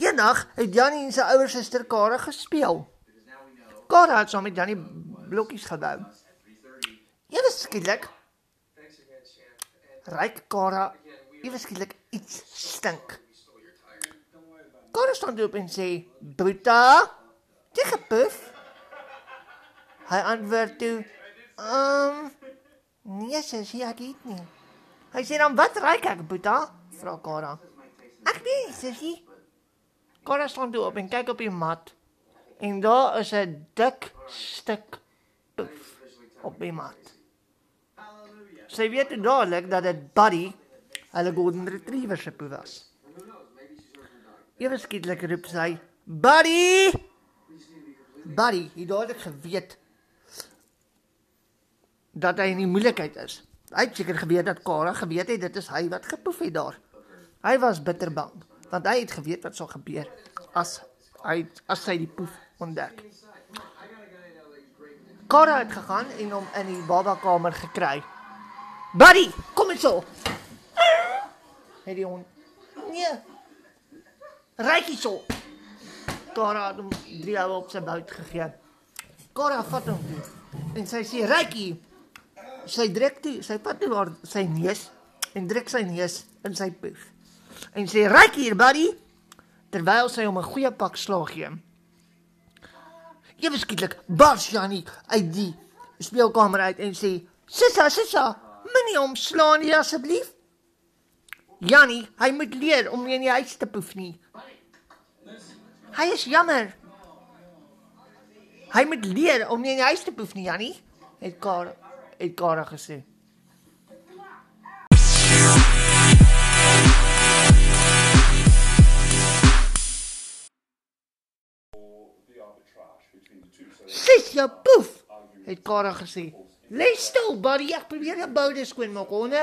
Eendag het Jannie en sy ouer suster Kara gespeel. Kara het saam met Jannie blokkies gebou. Ewe skielik ryk Kara ewe skielik iets stink. Kara staan op en sê: "Boeta, jy gepuff?" Hy antwoord toe: "Ehm, um, nee, sussie, ek eet nie." Hy sê dan: "Wat ryk ek, Boeta?" vra Kara. "Ek weet, sussie." Kara staan toe op en kyk op die mat. En daar is 'n dik stuk poef op die mat. Sy weet dadelik dat dit Buddy, hulle golden retriever se poef was. Ewe skielik roep sy: "Buddy!" Buddy, hy dadelik geweet dat hy in die moeilikheid is. Hy het seker geweet dat Kara geweet het dit is hy wat gepoef het daar. Hy was bitter bang want hy het geweet wat sou gebeur as hy as hy die poef ontdek. Kara het gegaan en hom in die babakamer gekry. Buddy, kom eens so. Het die hond. Nee. Ryk hier so. Kara het hom drie hou op sy bout gegee. Kara vat hom toe. En sy sê ryk hier. Sy druk toe, sy vat toe haar sy neus en druk sy neus in sy poef. En sê ryk hier, buddy, terwyl sy hom 'n goeie pak slaag gee. Ewe skielik bars Jannie uit die speelkamer uit en sê: "Sissa, sissa, moenie hom slaan nie asseblief." Jannie, hy moet leer om nie in die huis te poef nie. Hy is jammer. Hy moet leer om nie in die huis te poef nie, Jannie, het Kara het Kara gesê. Sis jou poef, het Kara gesê. Lê stil, buddy, ek probeer jou boude skoon maak, honde.